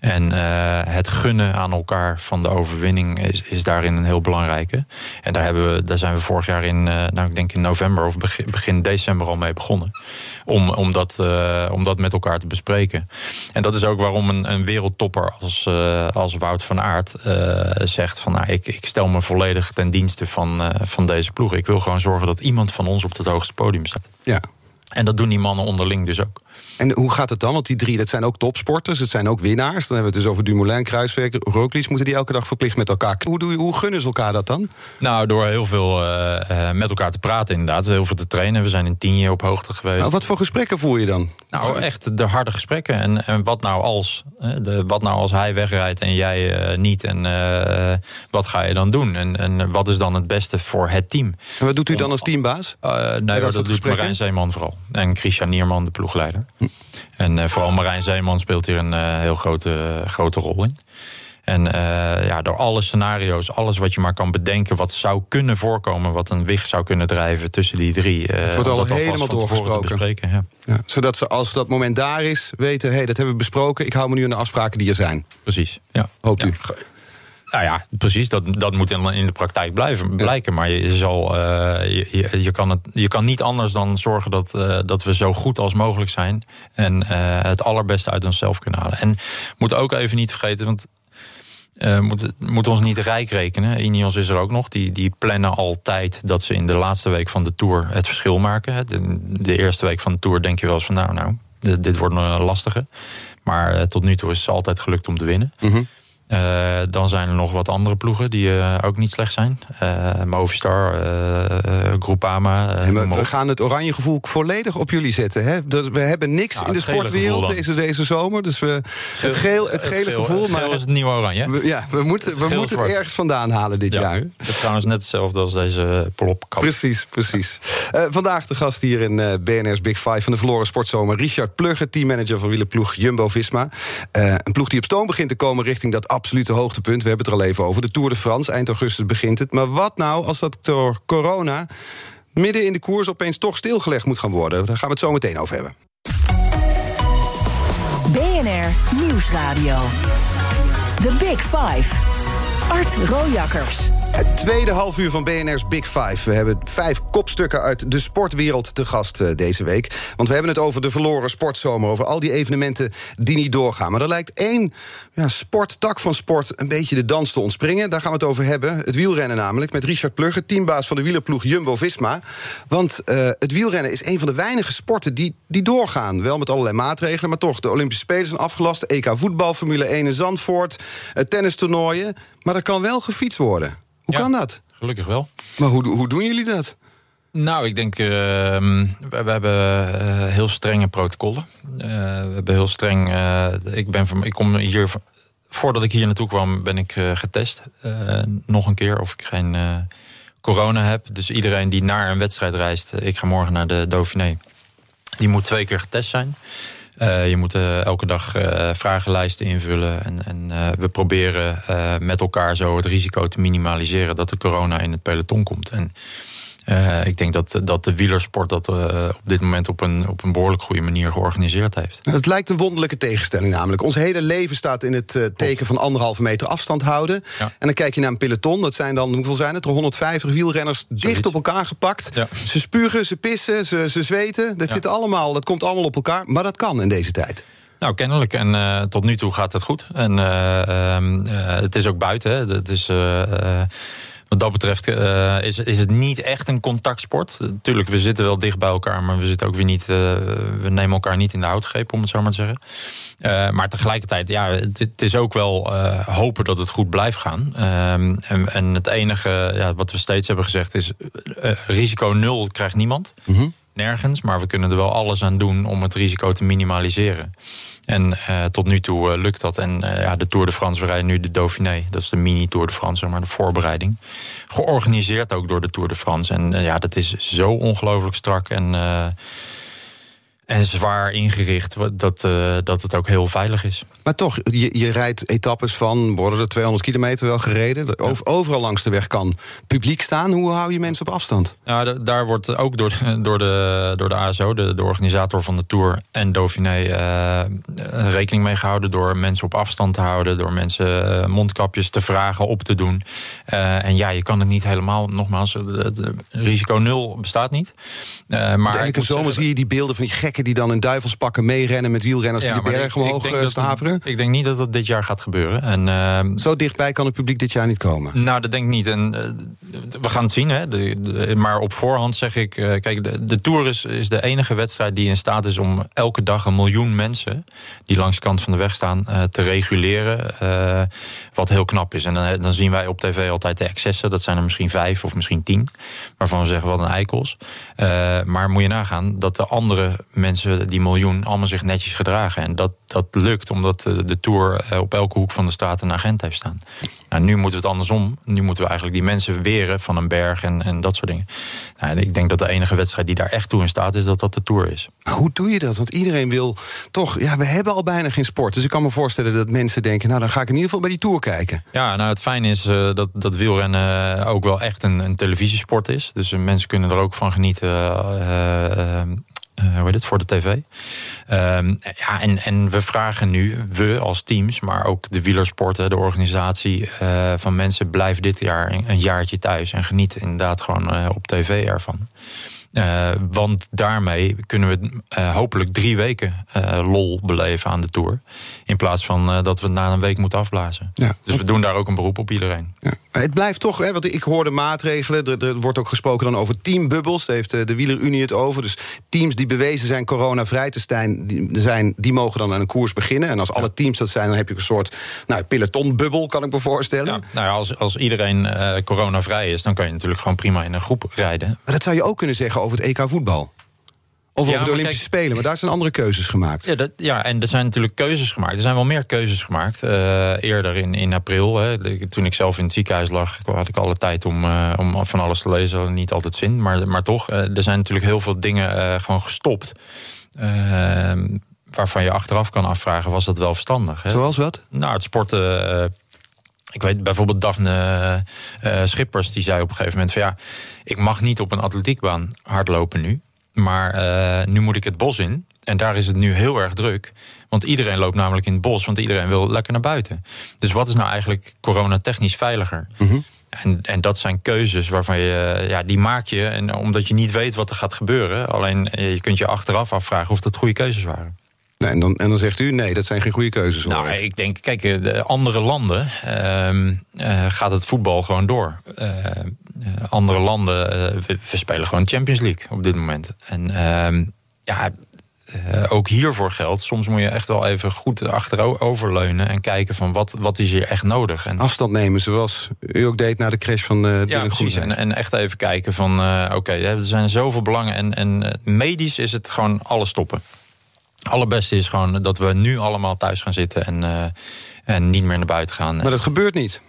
En uh, het gunnen aan elkaar van de overwinning is, is daarin een heel belangrijke. En daar, hebben we, daar zijn we vorig jaar in, uh, nou ik denk in november of begin, begin december al mee begonnen. Om, om, dat, uh, om dat met elkaar te bespreken. En dat is ook waarom een, een wereldtopper als, als Wout van Aert zegt van nou, ik, ik stel me volledig ten dienste van, van deze ploeg. Ik wil gewoon zorgen dat iemand van ons op het hoogste podium staat. Ja. En dat doen die mannen onderling dus ook. En hoe gaat het dan? Want die drie, dat zijn ook topsporters, het zijn ook winnaars. Dan hebben we het dus over Dumoulin, Kruiswijk, Roglic. Moeten die elke dag verplicht met elkaar? Hoe, doe je, hoe gunnen ze elkaar dat dan? Nou, door heel veel uh, met elkaar te praten inderdaad. Heel veel te trainen. We zijn in tien jaar op hoogte geweest. Nou, wat voor gesprekken voer je dan? Nou, echt de harde gesprekken. En, en wat nou als? De, wat nou als hij wegrijdt en jij uh, niet? En uh, wat ga je dan doen? En, en wat is dan het beste voor het team? En wat doet u dan als teambaas? nee, dat, dat doet Marijn Zeeman vooral. En Christian Nierman, de ploegleider. En uh, vooral Marijn Zeeman speelt hier een uh, heel grote, grote rol in. En uh, ja, door alle scenario's, alles wat je maar kan bedenken, wat zou kunnen voorkomen, wat een wicht zou kunnen drijven tussen die drie. het wordt al helemaal doorgesproken. Ja. Ja, zodat ze als dat moment daar is, weten: hé, hey, dat hebben we besproken. Ik hou me nu aan de afspraken die er zijn. Precies. Ja. Hoopt u? Nou ja, precies. Dat, dat moet in de praktijk blijven, blijken. Maar je, zal, uh, je, je, kan het, je kan niet anders dan zorgen dat, uh, dat we zo goed als mogelijk zijn. En uh, het allerbeste uit onszelf kunnen halen. En moet ook even niet vergeten, want uh, moet, moet ons niet rijk rekenen. Ineos is er ook nog. Die, die plannen altijd dat ze in de laatste week van de Tour het verschil maken. De, de eerste week van de Tour denk je wel eens van... nou, nou, dit wordt een lastige. Maar uh, tot nu toe is het altijd gelukt om te winnen. Mm -hmm. Uh, dan zijn er nog wat andere ploegen die uh, ook niet slecht zijn. Uh, Movistar, Groupama. we gaan het oranje gevoel volledig op jullie zetten. Hè? We hebben niks nou, in de sportwereld deze, deze zomer. Dus we, geel, het, geel, het, gele geel, gevoel. Het maar, is het nieuwe oranje. We, ja, we moeten, het, we moeten het ergens vandaan halen dit ja, jaar. Dat is trouwens net hetzelfde als deze plopkap. Precies, precies. vandaag de gast hier in BNR's Big Five van de verloren sportzomer. Richard Plugge, teammanager van wielerploeg Jumbo-Visma. een ploeg die op stoom begint te komen richting dat absolute hoogtepunt. We hebben het er al even over. De Tour de France, eind augustus begint het. Maar wat nou als dat door corona midden in de koers opeens toch stilgelegd moet gaan worden? Daar gaan we het zo meteen over hebben. BNR Nieuwsradio. The Big Five. Art Rojakkers. Het tweede halfuur van BNR's Big Five. We hebben vijf kopstukken uit de sportwereld te gast uh, deze week. Want we hebben het over de verloren sportzomer. Over al die evenementen die niet doorgaan. Maar er lijkt één ja, sporttak van sport een beetje de dans te ontspringen. Daar gaan we het over hebben. Het wielrennen namelijk. Met Richard Plugge, teambaas van de wielerploeg Jumbo-Visma. Want uh, het wielrennen is een van de weinige sporten die, die doorgaan. Wel met allerlei maatregelen, maar toch. De Olympische Spelen zijn afgelast. EK voetbal, Formule 1 in Zandvoort. Uh, tennistoernooien. Maar er kan wel gefietst worden. Hoe Ja. kan dat? Gelukkig wel. Maar hoe, hoe doen jullie dat? Nou, ik denk, ehm, we, we hebben eh, heel strenge protocollen. Eh, we hebben heel streng. eh, ik, ben van, ik kom hier. Voordat ik hier naartoe kwam, ben ik getest. nog een keer of ik geen corona heb. Dus iedereen die naar een wedstrijd reist. ik ga morgen naar de Dauphiné. Die moet twee keer getest zijn. Eh, je moet eh, elke dag eh, vragenlijsten invullen. En, en we proberen met elkaar zo het risico te minimaliseren dat de corona in het peloton komt. En eh, ik denk dat, dat de wielersport dat eh, op dit moment op een, op een behoorlijk goede manier georganiseerd heeft. Het lijkt een wonderlijke tegenstelling namelijk. Ons hele leven staat in het eh, teken van anderhalve meter afstand houden. Ja. En dan kijk je naar een peloton. Dat zijn dan, hoeveel zijn het? Er 150 wielrenners dicht op elkaar gepakt. Ja. Ze spugen, ze pissen, ze, ze zweten. Dat Ja. zit allemaal, dat komt allemaal op elkaar. Maar dat kan in deze tijd. Nou, kennelijk. En tot nu toe gaat het goed. En eh, ehm, eh, het is ook buiten. Hè. Het is, wat dat betreft eh, is, is het niet echt een contactsport. Tuurlijk, we zitten wel dicht bij elkaar, maar we zitten ook weer niet. eh, we nemen elkaar niet in de houtgreep, om het zo maar te zeggen. Eh, maar tegelijkertijd, ja, het, het is ook wel hopen dat het goed blijft gaan. Ehm, en, en het enige ja, wat we steeds hebben gezegd is: risico nul krijgt niemand. Nergens, maar we kunnen er wel alles aan doen om het risico te minimaliseren. En eh, tot nu toe eh, lukt dat. En eh, ja, de Tour de France, we rijden nu de Dauphiné. Dat is de mini-Tour de France, zeg maar de voorbereiding. Georganiseerd ook door de Tour de France. En ja, dat is zo ongelooflijk strak en, en zwaar ingericht... Dat, eh, dat het ook heel veilig is. Maar toch, je, je rijdt etappes van, worden er 200 kilometer wel gereden. Er Over, Overal langs de weg kan publiek staan. Hoe hou je mensen op afstand? Nou, da- daar wordt ook door, door, de, door de ASO, de, de organisator van de Tour en Dauphiné, eh, eh, rekening mee gehouden. Door mensen op afstand te houden, door mensen mondkapjes te vragen op te doen. En ja, je kan het niet helemaal, nogmaals, het, risico nul bestaat niet. Maar elke zomer zie je die beelden van die gekken die dan in duivelspakken meerennen met wielrenners die de bergen omhoog eh, staveren. Ik denk niet dat dat dit jaar gaat gebeuren. En, ehm, Zo dichtbij kan het publiek dit jaar niet komen. Nou, dat denk ik niet. En, eh, we gaan het zien. Hè. De, de- maar op voorhand zeg ik... eh, kijk, de, de Tour is, is de enige wedstrijd die in staat is... om elke dag een miljoen mensen... die langs de kant van de weg staan, te reguleren. wat heel knap is. En dan, dan zien wij op tv altijd de excessen. Dat zijn er misschien vijf of misschien tien. Waarvan we zeggen, wat een eikels. Maar moet je nagaan dat de andere mensen... die miljoen, allemaal zich netjes gedragen. En dat, dat lukt omdat eh, de Tour eh, op elke hoek van de straat een agent heeft staan. Nou, nu moeten we het andersom. Nu moeten we eigenlijk die mensen weren van een berg en, en dat soort dingen. Nou, ik denk dat de enige wedstrijd die daar echt toe in staat is, dat dat de Tour is. Maar hoe doe je dat? Want iedereen wil toch... Ja, we hebben al bijna geen sport. Dus ik kan me voorstellen dat mensen denken... nou, dan ga ik in ieder geval bij die Tour kijken. Ja, nou het fijne is eh, dat, dat wielrennen ook wel echt een, een televisiesport is. Dus mensen kunnen er ook van genieten. Eh, hoe heet het, voor de tv. Ehm, ja, en, en we vragen nu, we als teams, maar ook de wielersporten, de organisatie eh, van mensen, blijf dit jaar een, een jaartje thuis en geniet inderdaad gewoon eh, op tv ervan. Eh, want daarmee kunnen we eh, hopelijk drie weken eh, lol beleven aan de Tour. In plaats van dat we het na een week moeten afblazen. Ja. Dus we doen daar ook een beroep op iedereen. Ja. Het blijft toch, hè, want ik hoor de maatregelen. Er, er wordt ook gesproken dan over teambubbels. Daar heeft eh, de Wielerunie het over. Dus teams die bewezen zijn coronavrij te zijn die, zijn, die mogen dan aan een koers beginnen. En als alle teams dat zijn, dan heb je een soort nou, pelotonbubbel, kan ik me voorstellen. Ja, nou ja, als, als iedereen coronavrij is, dan kan je natuurlijk gewoon prima in een groep rijden. Maar dat zou je ook kunnen zeggen over het EK voetbal. Of Ja, over de Olympische kijk- Spelen. Maar daar zijn andere keuzes gemaakt. Ja, dat, ja, en er zijn natuurlijk keuzes gemaakt. Er zijn wel meer keuzes gemaakt. eh, eerder in, in april, hè, de- toen ik zelf in het ziekenhuis lag, had ik alle tijd om, eh, om van alles te lezen. Niet altijd zin, maar, maar toch. eh, er zijn natuurlijk heel veel dingen gewoon gestopt. eh, waarvan je achteraf kan afvragen, was dat wel verstandig? Hè? Zoals wat? Nou, het sporten. Eh, ik weet bijvoorbeeld Daphne eh, Schippers, die zei op een gegeven moment van ja, ik mag niet op een atletiekbaan hardlopen nu. Maar eh, nu moet ik het bos in. En daar is het nu heel erg druk. Want iedereen loopt namelijk in het bos, want iedereen wil lekker naar buiten. Dus wat is nou eigenlijk coronatechnisch veiliger? En, en dat zijn keuzes waarvan je, ja, die maak je en omdat je niet weet wat er gaat gebeuren. Alleen je kunt je achteraf afvragen of dat goede keuzes waren. Nee, en, dan, en dan zegt u, nee, dat zijn geen goede keuzes. Nou, ik. denk, kijk, de andere landen uh, gaat het voetbal gewoon door. Uh, andere landen, we, we, spelen gewoon Champions League op dit moment. En ehm, ja, ook hiervoor geldt, soms moet je echt wel even goed achteroverleunen en kijken van wat, wat is hier echt nodig. En Afstand nemen, zoals u ook deed na de crash van uh, Ja, precies. En, en, echt even kijken van oké, okay, er zijn zoveel belangen. En, en medisch is het gewoon alles stoppen. Allerbeste is gewoon dat we nu allemaal thuis gaan zitten en, en niet meer naar buiten gaan. Maar dat gebeurt niet.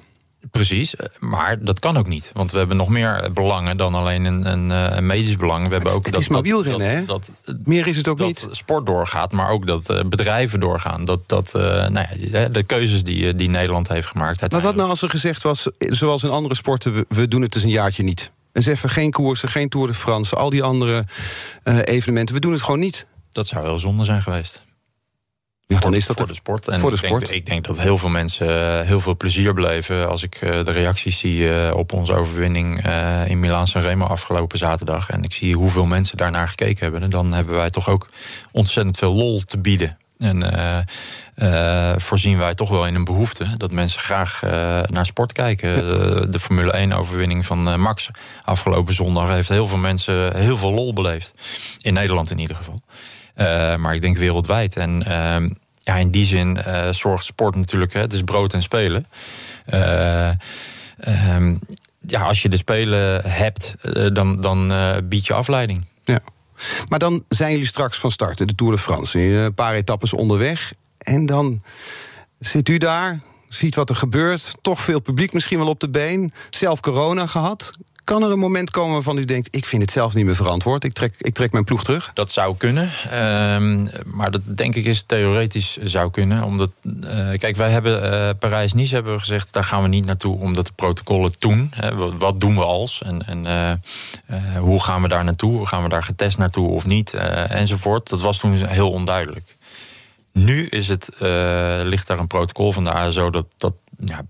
Precies, maar dat kan ook niet. Want we hebben nog meer belangen dan alleen een, een, eh, een medisch belang. We hebben ook het dat, is maar wielrennen, hè? Dat, meer is het ook dat niet. sport doorgaat, maar ook dat bedrijven doorgaan. Dat, dat, uh, nou ja, de keuzes die, die Nederland heeft gemaakt. Maar wat nou als er gezegd was, zoals in andere sporten... we, we doen het dus een jaartje niet. Dus even geen koersen, geen Tour de France... al die andere evenementen, we doen het gewoon niet. Dat zou wel zonde zijn geweest. Ja, dan is dat voor de sport. En voor de ik, sport. Denk, ik denk dat heel veel mensen heel veel plezier beleven. Als ik de reacties zie op onze overwinning in Milaan Sanremo afgelopen zaterdag. En ik zie hoeveel mensen daarnaar gekeken hebben. Dan hebben wij toch ook ontzettend veel lol te bieden. En uh, uh, voorzien wij toch wel in een behoefte dat mensen graag uh, naar sport kijken. De, de Formule 1-overwinning van Max afgelopen zondag heeft heel veel mensen heel veel lol beleefd. In Nederland in ieder geval. Uh, maar ik denk wereldwijd. En uh, ja, in die zin uh, zorgt sport natuurlijk, hè, het is brood en spelen. ja, als je de spelen hebt, dan, dan bied je afleiding. Ja. Maar dan zijn jullie straks van start, de Tour de France. Een paar etappes onderweg. En dan zit u daar, ziet wat er gebeurt. Toch veel publiek misschien wel op de been. Zelf corona gehad. Kan er een moment komen waarvan u denkt: ik vind het zelf niet meer verantwoord, ik trek, ik trek mijn ploeg terug? Dat zou kunnen, um, maar dat denk ik is theoretisch zou kunnen. Omdat, uh, kijk, wij hebben uh, Parijs-Nice hebben we gezegd, daar gaan we niet naartoe omdat de protocollen toen. Hè, wat, doen we als en, en uh, hoe gaan we daar naartoe? Gaan we daar getest naartoe of niet? enzovoort. Dat was toen heel onduidelijk. Nu is het, ligt daar een protocol van de ASO dat, dat ja,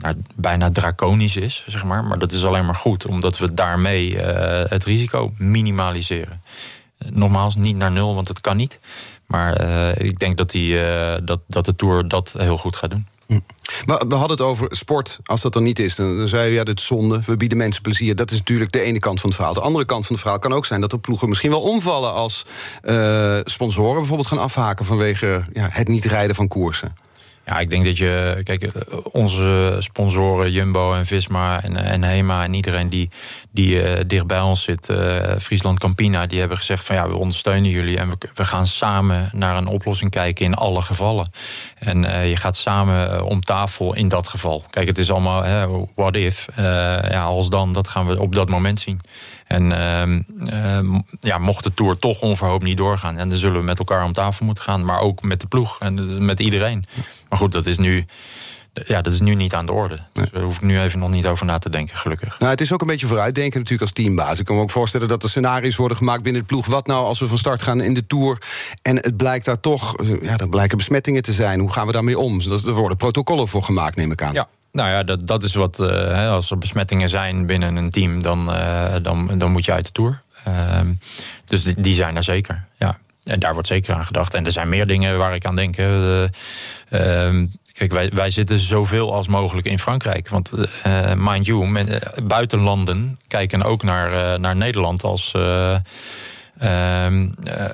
nou, bijna draconisch is, zeg maar. Maar dat is alleen maar goed, omdat we daarmee uh, het risico minimaliseren. Nogmaals, niet naar nul, want het kan niet. Maar uh, ik denk dat, die, dat, dat de Tour dat heel goed gaat doen. Hm. We hadden het over sport. Als dat er niet is, dan zei je, ja, dit is zonde. We bieden mensen plezier. Dat is natuurlijk de ene kant van het verhaal. De andere kant van het verhaal kan ook zijn dat er ploegen misschien wel omvallen... als uh, sponsoren bijvoorbeeld gaan afhaken vanwege ja, het niet rijden van koersen. Ja, ik denk dat je. Kijk, onze sponsoren, Jumbo en Visma en, en Hema en iedereen die, die uh, dicht bij ons zit, Friesland Campina, die hebben gezegd van ja, we ondersteunen jullie en we, we gaan samen naar een oplossing kijken in alle gevallen. En je gaat samen om tafel in dat geval. Kijk, het is allemaal what if. ja, als dan, dat gaan we op dat moment zien. En uh, ja, mocht de Tour toch onverhoopt niet doorgaan... en dan zullen we met elkaar om tafel moeten gaan. Maar ook met de ploeg en met iedereen. Maar goed, dat is nu, ja, dat is nu niet aan de orde. Dus daar hoef ik nu even nog niet over na te denken, gelukkig. Nou, het is ook een beetje vooruitdenken natuurlijk als teambaas. Ik kan me ook voorstellen dat er scenario's worden gemaakt binnen de ploeg. Wat nou als we van start gaan in de Tour... en het blijkt daar toch, ja, er blijken besmettingen te zijn. Hoe gaan we daarmee om? Er worden protocollen voor gemaakt, neem ik aan. Ja. Nou ja, dat, dat is wat. Uh, als er besmettingen zijn binnen een team, dan, uh, dan, dan moet je uit de tour. Uh, dus die, zijn er zeker. Ja. En daar wordt zeker aan gedacht. En er zijn meer dingen waar ik aan denk. ehm, kijk, wij, wij zitten zoveel als mogelijk in Frankrijk. Want mind you, buitenlanden kijken ook naar, naar Nederland als. Uh,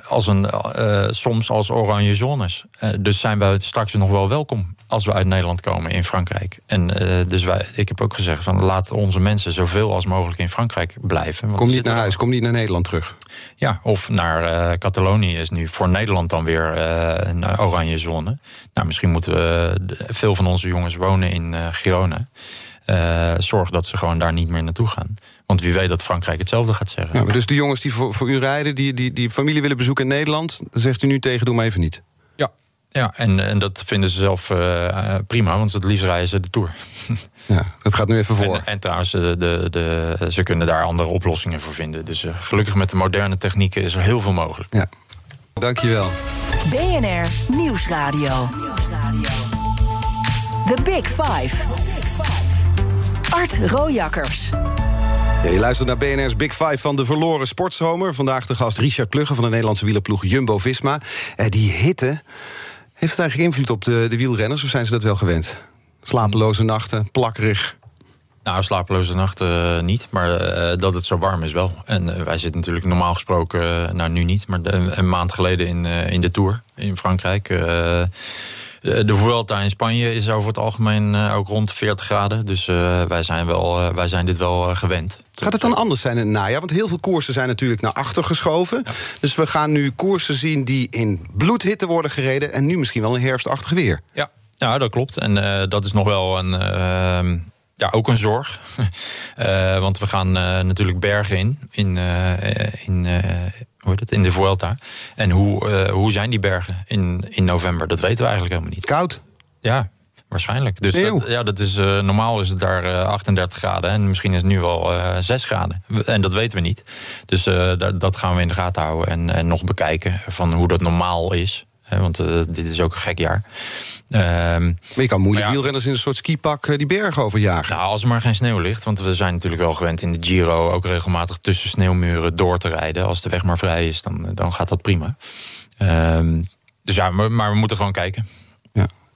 als een, uh, soms als oranje zones. Uh, dus zijn wij straks nog wel welkom als we uit Nederland komen in Frankrijk. En dus wij, ik heb ook gezegd van laat onze mensen zoveel als mogelijk in Frankrijk blijven. Kom niet naar huis, kom niet naar Nederland terug. Ja, of naar Catalonië is nu voor Nederland dan weer een oranje zone. Nou, misschien moeten we veel van onze jongens wonen in Girona. Zorg dat ze gewoon daar niet meer naartoe gaan. Want wie weet dat Frankrijk hetzelfde gaat zeggen. Ja, maar dus de jongens die voor, voor u rijden, die, die, die familie willen bezoeken in Nederland, zegt u nu tegen, doe maar even niet. Ja, ja en, en dat vinden ze zelf uh, prima, want het liefst rijden ze de Tour. (laughs) Ja, dat gaat nu even voor. En, en trouwens, de, de, de, ze kunnen daar andere oplossingen voor vinden. Dus uh, gelukkig met de moderne technieken is er heel veel mogelijk. Ja, dankjewel. BNR Nieuwsradio. The Big Five. Art Rojakkers. Ja, je luistert naar BNR's Big Five van de verloren sportzomer. Vandaag de gast Richard Plugge van de Nederlandse wielerploeg Jumbo-Visma. Eh, die hitte, heeft het eigenlijk invloed op de, de wielrenners... of zijn ze dat wel gewend? Slapeloze nachten, plakkerig. Nou, slapeloze nachten uh, niet, maar uh, dat het zo warm is wel. En uh, wij zitten natuurlijk normaal gesproken, nou nu niet... maar de, een maand geleden in, in de Tour in Frankrijk... De Vuelta in Spanje is over het algemeen ook rond 40 graden. Dus wij, zijn wel, wij zijn dit wel gewend. Gaat het dan anders zijn in het najaar? Want heel veel koersen zijn natuurlijk naar achter geschoven. Ja. Dus we gaan nu koersen zien die in bloedhitte worden gereden... en nu misschien wel een herfstachtig weer. Ja, ja dat klopt. En dat is nog wel een ehm, ja, ook een zorg. uh, (laughs) want we gaan natuurlijk bergen in, in, in, hoe heet het, in de Vuelta. En hoe, hoe zijn die bergen in, in november? Dat weten we eigenlijk helemaal niet. Koud? Ja, waarschijnlijk. Dus dat, ja, dat is, normaal is het daar 38 graden en misschien is het nu wel 6 graden. En dat weten we niet. Dus dat, dat gaan we in de gaten houden en, en nog bekijken van hoe dat normaal is. Want dit is ook een gek jaar. Um, maar je kan moeilijk ja, wielrenners in een soort skipak die bergen overjagen. Nou, als er maar geen sneeuw ligt. Want we zijn natuurlijk wel gewend in de Giro... ook regelmatig tussen sneeuwmuren door te rijden. Als de weg maar vrij is, dan, dan gaat dat prima. Um, dus ja, maar, maar we moeten gewoon kijken.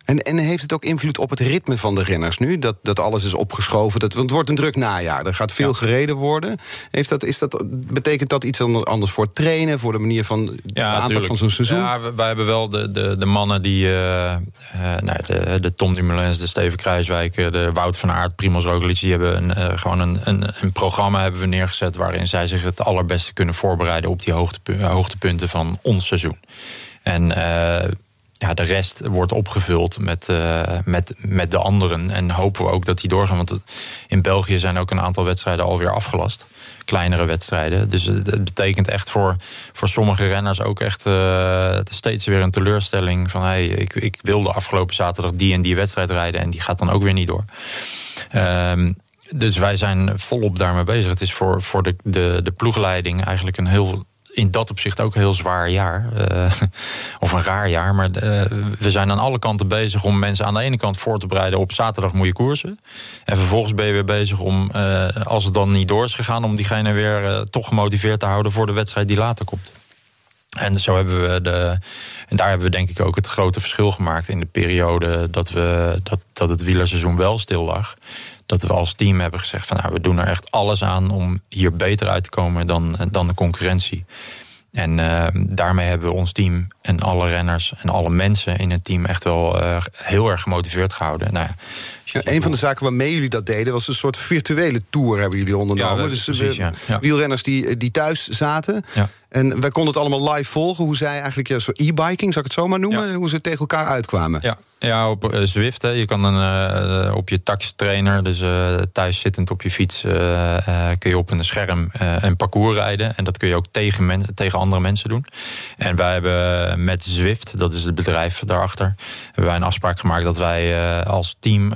En, en heeft het ook invloed op het ritme van de renners nu? Dat, dat alles is opgeschoven? Dat, want het wordt een druk najaar. Er gaat veel ja. gereden worden. Heeft dat, is dat, betekent dat iets anders voor trainen? Voor de manier van ja, de aanpak van zo'n seizoen? Ja, wij hebben wel de, de, de mannen die... Uh, uh, nou, de, de Tom Dumoulin, de Steven Kruiswijk... de Wout van Aert, Primoz Roglic... die hebben een, uh, gewoon een, een, een, programma hebben we neergezet... waarin zij zich het allerbeste kunnen voorbereiden... op die hoogte, hoogtepunten van ons seizoen. En ja, de rest wordt opgevuld met, uh, met, met de anderen. En hopen we ook dat die doorgaan. Want in België zijn ook een aantal wedstrijden alweer afgelast. Kleinere wedstrijden. Dus het betekent echt voor, voor sommige renners ook echt uh, steeds weer een teleurstelling. Van hey, ik, ik wilde afgelopen zaterdag die en die wedstrijd rijden. En die gaat dan ook weer niet door. Um, dus wij zijn volop daarmee bezig. Het is voor, voor de, de, de ploegleiding eigenlijk een heel in dat opzicht ook een heel zwaar jaar. Uh, (laughs) of een raar jaar. Maar uh, we zijn aan alle kanten bezig om mensen aan de ene kant voor te bereiden op zaterdag moet koersen. En vervolgens ben je weer bezig om, uh, als het dan niet door is gegaan, om diegene weer toch gemotiveerd te houden voor de wedstrijd die later komt. En zo hebben we de. En daar hebben we denk ik ook het grote verschil gemaakt in de periode dat, we, dat, dat het wielerseizoen wel stil lag dat we als team hebben gezegd van nou, we doen er echt alles aan om hier beter uit te komen dan, dan de concurrentie. En uh, daarmee hebben we ons team en alle renners en alle mensen in het team echt wel uh, heel erg gemotiveerd gehouden. Nou, een van de zaken waarmee jullie dat deden was een soort virtuele tour hebben jullie ondernomen. Ja, dus precies, ja. Ja. wielrenners die, die thuis zaten. En wij konden het allemaal live volgen hoe zij eigenlijk ja, zo e-biking, zou ik het zo maar noemen, hoe ze tegen elkaar uitkwamen. Ja, ja op uh, Zwift. Hè. Je kan een, uh, op je taxitrainer, dus uh, thuis zittend op je fiets, kun je op een scherm een parcours rijden. En dat kun je ook tegen, men, tegen andere mensen doen. En wij hebben met Zwift, dat is het bedrijf daarachter, hebben wij een afspraak gemaakt dat wij als team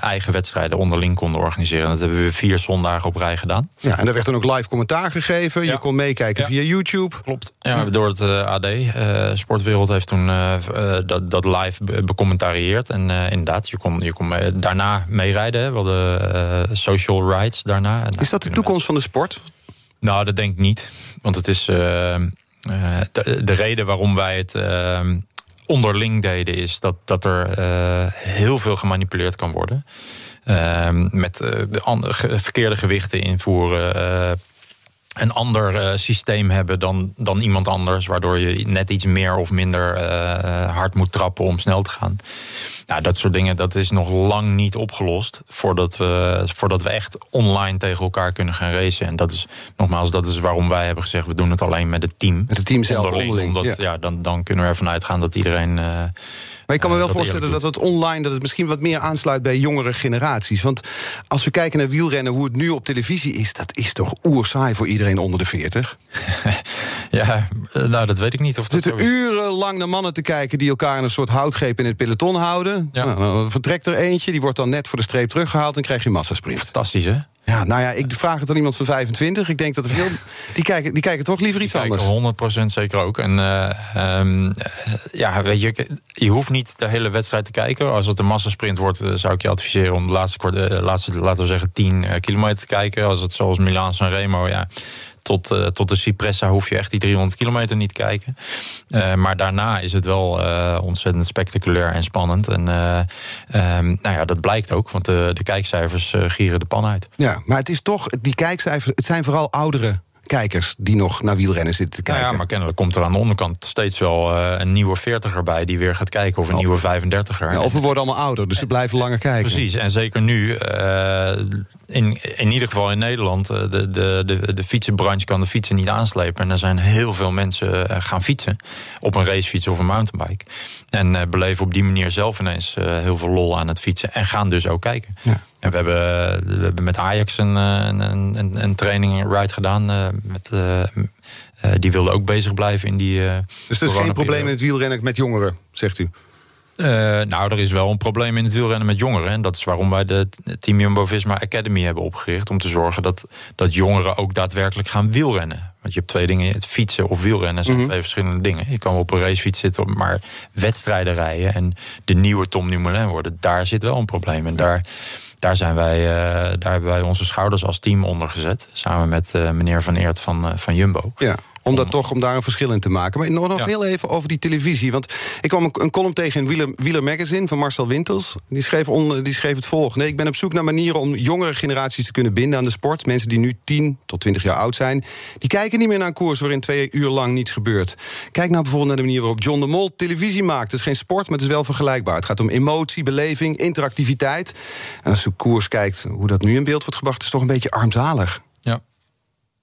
eigen wedstrijden onderling konden organiseren. Dat hebben we vier zondagen op rij gedaan. Ja, en er werd dan ook live commentaar gegeven. Ja. Je kon meekijken ja. via YouTube. Klopt. Ja, door het AD. Sportwereld heeft toen dat, dat live becommentarieerd en inderdaad, je kon, je kon mee, daarna meerijden. We hadden social rides daarna. Is dat de toekomst van de sport? Nou, dat denk ik niet. Want het is uh, de, de, reden waarom wij het onderling deden... is dat, dat er heel veel gemanipuleerd kan worden. met de verkeerde gewichten invoeren een ander uh, systeem hebben dan, dan iemand anders, waardoor je net iets meer of minder uh, hard moet trappen om snel te gaan. Nou, dat soort dingen, dat is nog lang niet opgelost voordat we, voordat we echt online tegen elkaar kunnen gaan racen. En dat is nogmaals, dat is waarom wij hebben gezegd, we doen het alleen met het team. Met het team zelf onderling. onderling omdat, ja. ja. dan, dan kunnen we ervan uitgaan dat iedereen. Uh, maar ik kan me wel voorstellen dat het online dat het misschien wat meer aansluit bij jongere generaties. Want als we kijken naar wielrennen, hoe het nu op televisie is, dat is toch oerzaai voor iedereen onder de 40? (laughs) ja, nou dat weet ik niet of dat. Zitten urenlang naar mannen te kijken die elkaar in een soort houtgreep in het peloton houden. Ja. Nou, dan vertrekt er eentje, die wordt dan net voor de streep teruggehaald en krijg je massasprint. Fantastisch, hè? Ja, nou ja, ik vraag het aan iemand van 25. Ik denk dat er veel. (laughs) Die kijken, die kijken toch liever iets Die anders. 100% zeker ook. En eh, ehm, eh, ja, weet je, je hoeft niet de hele wedstrijd te kijken. Als het een massasprint wordt, eh, zou ik je adviseren om de laatste, kwart- eh, laatste laten we zeggen, 10 eh, kilometer te kijken. Als het zoals Milaan San Remo, ja. Tot, eh, tot de Cipressa hoef je echt die 300 kilometer niet te kijken. Eh, maar daarna is het wel eh, ontzettend spectaculair en spannend. En eh, ehm, nou ja, dat blijkt ook, want de, de kijkcijfers gieren de pan uit. Ja, maar het is toch, die kijkcijfers, het zijn vooral oudere kijkers die nog naar wielrennen zitten te Nou kijken. ja, maar kennelijk komt er aan de onderkant steeds wel een nieuwe 40er bij die weer gaat kijken, of een nieuwe 35er. Ja, of we worden allemaal ouder, dus ze blijven langer kijken. Precies, en zeker nu, in, in ieder geval in Nederland, eh, de, de, de, de fietsenbranche kan de fietsen niet aanslepen. En er zijn heel veel mensen eh, gaan fietsen op een racefiets of een mountainbike. En eh, beleven op die manier zelf ineens heel veel lol aan het fietsen. En gaan dus ook kijken. Ja. En we hebben, we hebben met Ajax een, een, een, een training ride gedaan. met, die wilde ook bezig blijven in die. Dus er is geen probleem in het wielrennen met jongeren, zegt u. Eh, nou, er is wel een probleem in het wielrennen met jongeren. En dat is waarom wij de Team Jumbo-Visma Academy hebben opgericht. Om te zorgen dat, dat jongeren ook daadwerkelijk gaan wielrennen. Want je hebt twee dingen, het fietsen of wielrennen zijn twee verschillende dingen. Je kan wel op een racefiets zitten, maar wedstrijden rijden... en de nieuwe Tom Dumoulin worden, daar zit wel een probleem. En daar, daar, zijn wij, eh, daar hebben wij onze schouders als team onder gezet. Samen met eh, meneer Van Eert van, van Jumbo. Ja, om, dat toch, om daar een verschil in te maken. Maar nog, nog Ja. heel even over die televisie. Want ik kwam een, een column tegen in Wieler Magazine van Marcel Wintels. Die schreef, on, die schreef het volgende. Ik ben op zoek naar manieren om jongere generaties te kunnen binden aan de sport. Mensen die nu 10 tot 20 jaar oud zijn. Die kijken niet meer naar een koers waarin twee uur lang niets gebeurt. Kijk nou bijvoorbeeld naar de manier waarop John de Mol televisie maakt. Het is geen sport, maar het is wel vergelijkbaar. Het gaat om emotie, beleving, interactiviteit. En als je koers kijkt hoe dat nu in beeld wordt gebracht... is het toch een beetje armzalig.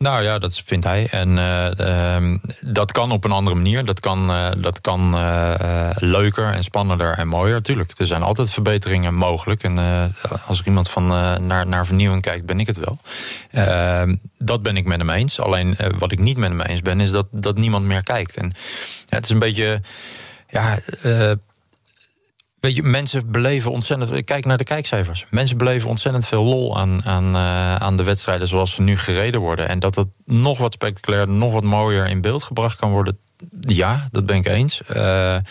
Nou ja, dat vindt hij. En eh, ehm, dat kan op een andere manier. Dat kan, eh, dat kan eh, leuker en spannender en mooier. Tuurlijk, er zijn altijd verbeteringen mogelijk. En als er iemand van naar, naar vernieuwing kijkt, ben ik het wel. Ehm, dat ben ik met hem eens. Alleen wat ik niet met hem eens ben, is dat, dat niemand meer kijkt. En ja, het is een beetje. Ja, Weet je, mensen beleven ontzettend. Kijk naar de kijkcijfers. Mensen beleven ontzettend veel lol aan, aan, eh, aan de wedstrijden zoals ze nu gereden worden. En dat het nog wat spectaculairder, nog wat mooier in beeld gebracht kan worden. Ja, dat ben ik eens. Eh, eh,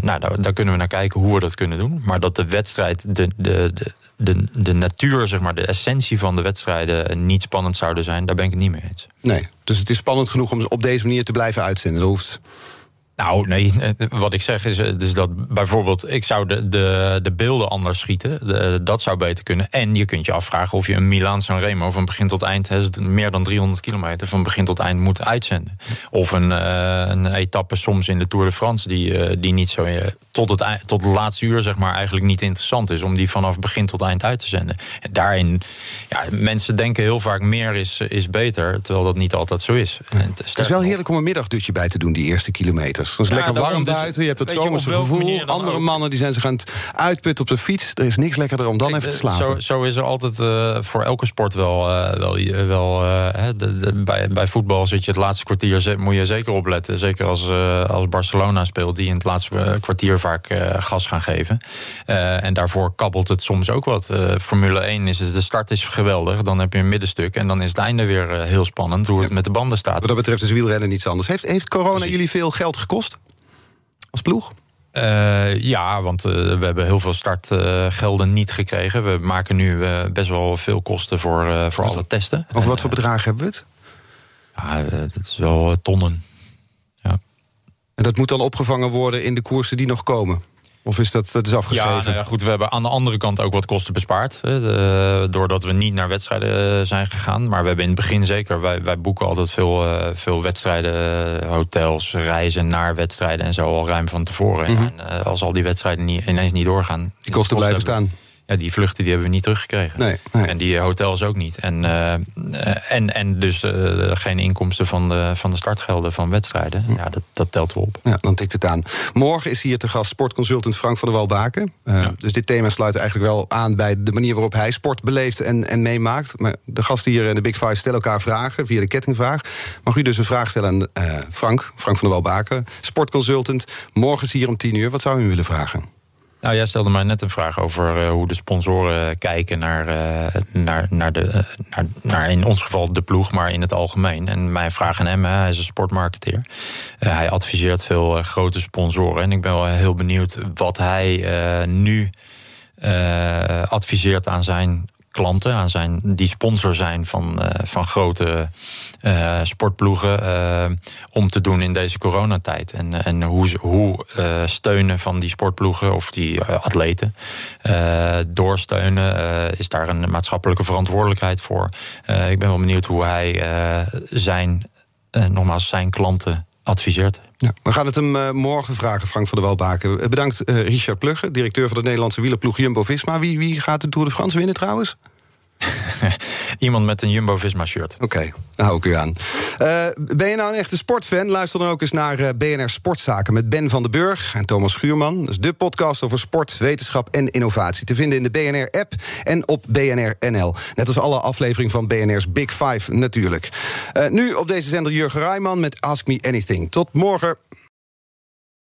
nou, daar, kunnen we naar kijken hoe we dat kunnen doen. Maar dat de wedstrijd, de, de, de, de, de natuur, zeg maar, de essentie van de wedstrijden niet spannend zouden zijn, daar ben ik het niet mee eens. Nee, dus het is spannend genoeg om op deze manier te blijven uitzenden. Dat hoeft... Nou, nee, eh, wat ik zeg is eh, dus dat bijvoorbeeld... ik zou de, de, de beelden anders schieten, de- dat zou beter kunnen. En je kunt je afvragen of je een Milaan San Remo... van begin tot eind, meer dan 300 kilometer... van begin tot eind moet uitzenden. Of een, eh, een etappe soms in de Tour de France... die, die niet zo tot, het, tot het laatste uur zeg maar, eigenlijk niet interessant is... om die vanaf begin tot eind uit te zenden. En daarin, ja, mensen denken heel vaak meer is, is beter... terwijl dat niet altijd zo is. En Het is wel heerlijk om een middagdutje bij te doen, die eerste kilometers. Het is Ja, lekker warm dus, buiten, je hebt het zomerse gevoel. Andere ook. mannen die zijn zich aan het uitputten op de fiets. Er is niks lekkerder om dan Kijk, even te eh, slapen. Zo, zo is er altijd eh, voor elke sport wel. eh, wel, wel hè, de- de- bij, bij voetbal zit je het laatste kwartier, moet je zeker opletten. Zeker als, als Barcelona speelt, die in het laatste kwartier vaak gas gaan geven. En daarvoor kabbelt het soms ook wat. Formule 1 is het, de start is geweldig. Dan heb je een middenstuk. En dan is het einde weer heel spannend hoe het met de banden staat. Wat dat betreft is wielrennen niets anders. Heeft, heeft corona Precies. jullie veel geld gekost? Als ploeg? Eh, ja, want eh, we hebben heel veel startgelden niet gekregen. We maken nu eh, best wel veel kosten voor, voor alle testen. Over wat voor bedragen hebben we het? Ja, dat is wel tonnen. Ja, En dat moet dan opgevangen worden in de koersen die nog komen? Of is dat, dat is afgeschreven? ja, nou ja, goed. We hebben aan de andere kant ook wat kosten bespaard. Hè, doordat we niet naar wedstrijden eh, zijn gegaan. Maar we hebben in het begin zeker. Wij, wij boeken altijd veel, eh, veel wedstrijden, eh, hotels, reizen naar wedstrijden en zo al ruim van tevoren. En eh, als al die wedstrijden niet, ineens niet doorgaan. Mhm. Die kosten blijven staan. Ja, die vluchten die hebben we niet teruggekregen. Nee, nee. En die hotels ook niet. En, eh, eh, en, en dus eh, geen inkomsten van de, van de startgelden van wedstrijden. Ja, dat, dat telt wel op. Ja, dan tikt het aan. Morgen is hier te gast sportconsultant Frank van der Walbaken. Uh, Dus dit thema sluit eigenlijk wel aan bij de manier waarop hij sport beleeft en, en meemaakt. Maar de gasten hier in de Big Five stellen elkaar vragen via de kettingvraag. Mag u dus een vraag stellen aan Frank, Frank van der Walbaken, sportconsultant. Morgen is hier om tien uur. Wat zou u willen vragen? Nou, jij stelde mij net een vraag over uh, hoe de sponsoren kijken naar, uh, naar, naar, de, uh, naar, naar, in ons geval de ploeg, maar in het algemeen. En mijn vraag aan hem, hij is een sportmarketeer. hij adviseert veel grote sponsoren. En ik ben wel heel benieuwd wat hij nu adviseert aan zijn klanten, aan zijn, die sponsor zijn van, uh, van grote uh, sportploegen, uh, om te doen in deze coronatijd. En, en hoe, hoe steunen van die sportploegen of die atleten doorsteunen, is daar een maatschappelijke verantwoordelijkheid voor. ik ben wel benieuwd hoe hij zijn, nogmaals, zijn klanten adviseert. We gaan het hem morgen vragen, Frank van der Welbaken. Bedankt, Richard Plugge, directeur van de Nederlandse wielerploeg Jumbo-Visma. Wie, wie gaat de Tour de France winnen trouwens? (laughs) Iemand met een Jumbo-Visma-shirt. Oké, okay, hou ik u aan. Uh, ben je nou een echte sportfan? Luister dan ook eens naar eh, BNR Sportzaken... met Ben van den Burg en Thomas Schuurman. Dat is de podcast over sport, wetenschap en innovatie. Te vinden in de BNR-app en op BNR NL. Net als alle afleveringen van BNR's Big Five natuurlijk. Uh, nu op deze zender Jurgen Rijman met Ask Me Anything. Tot morgen.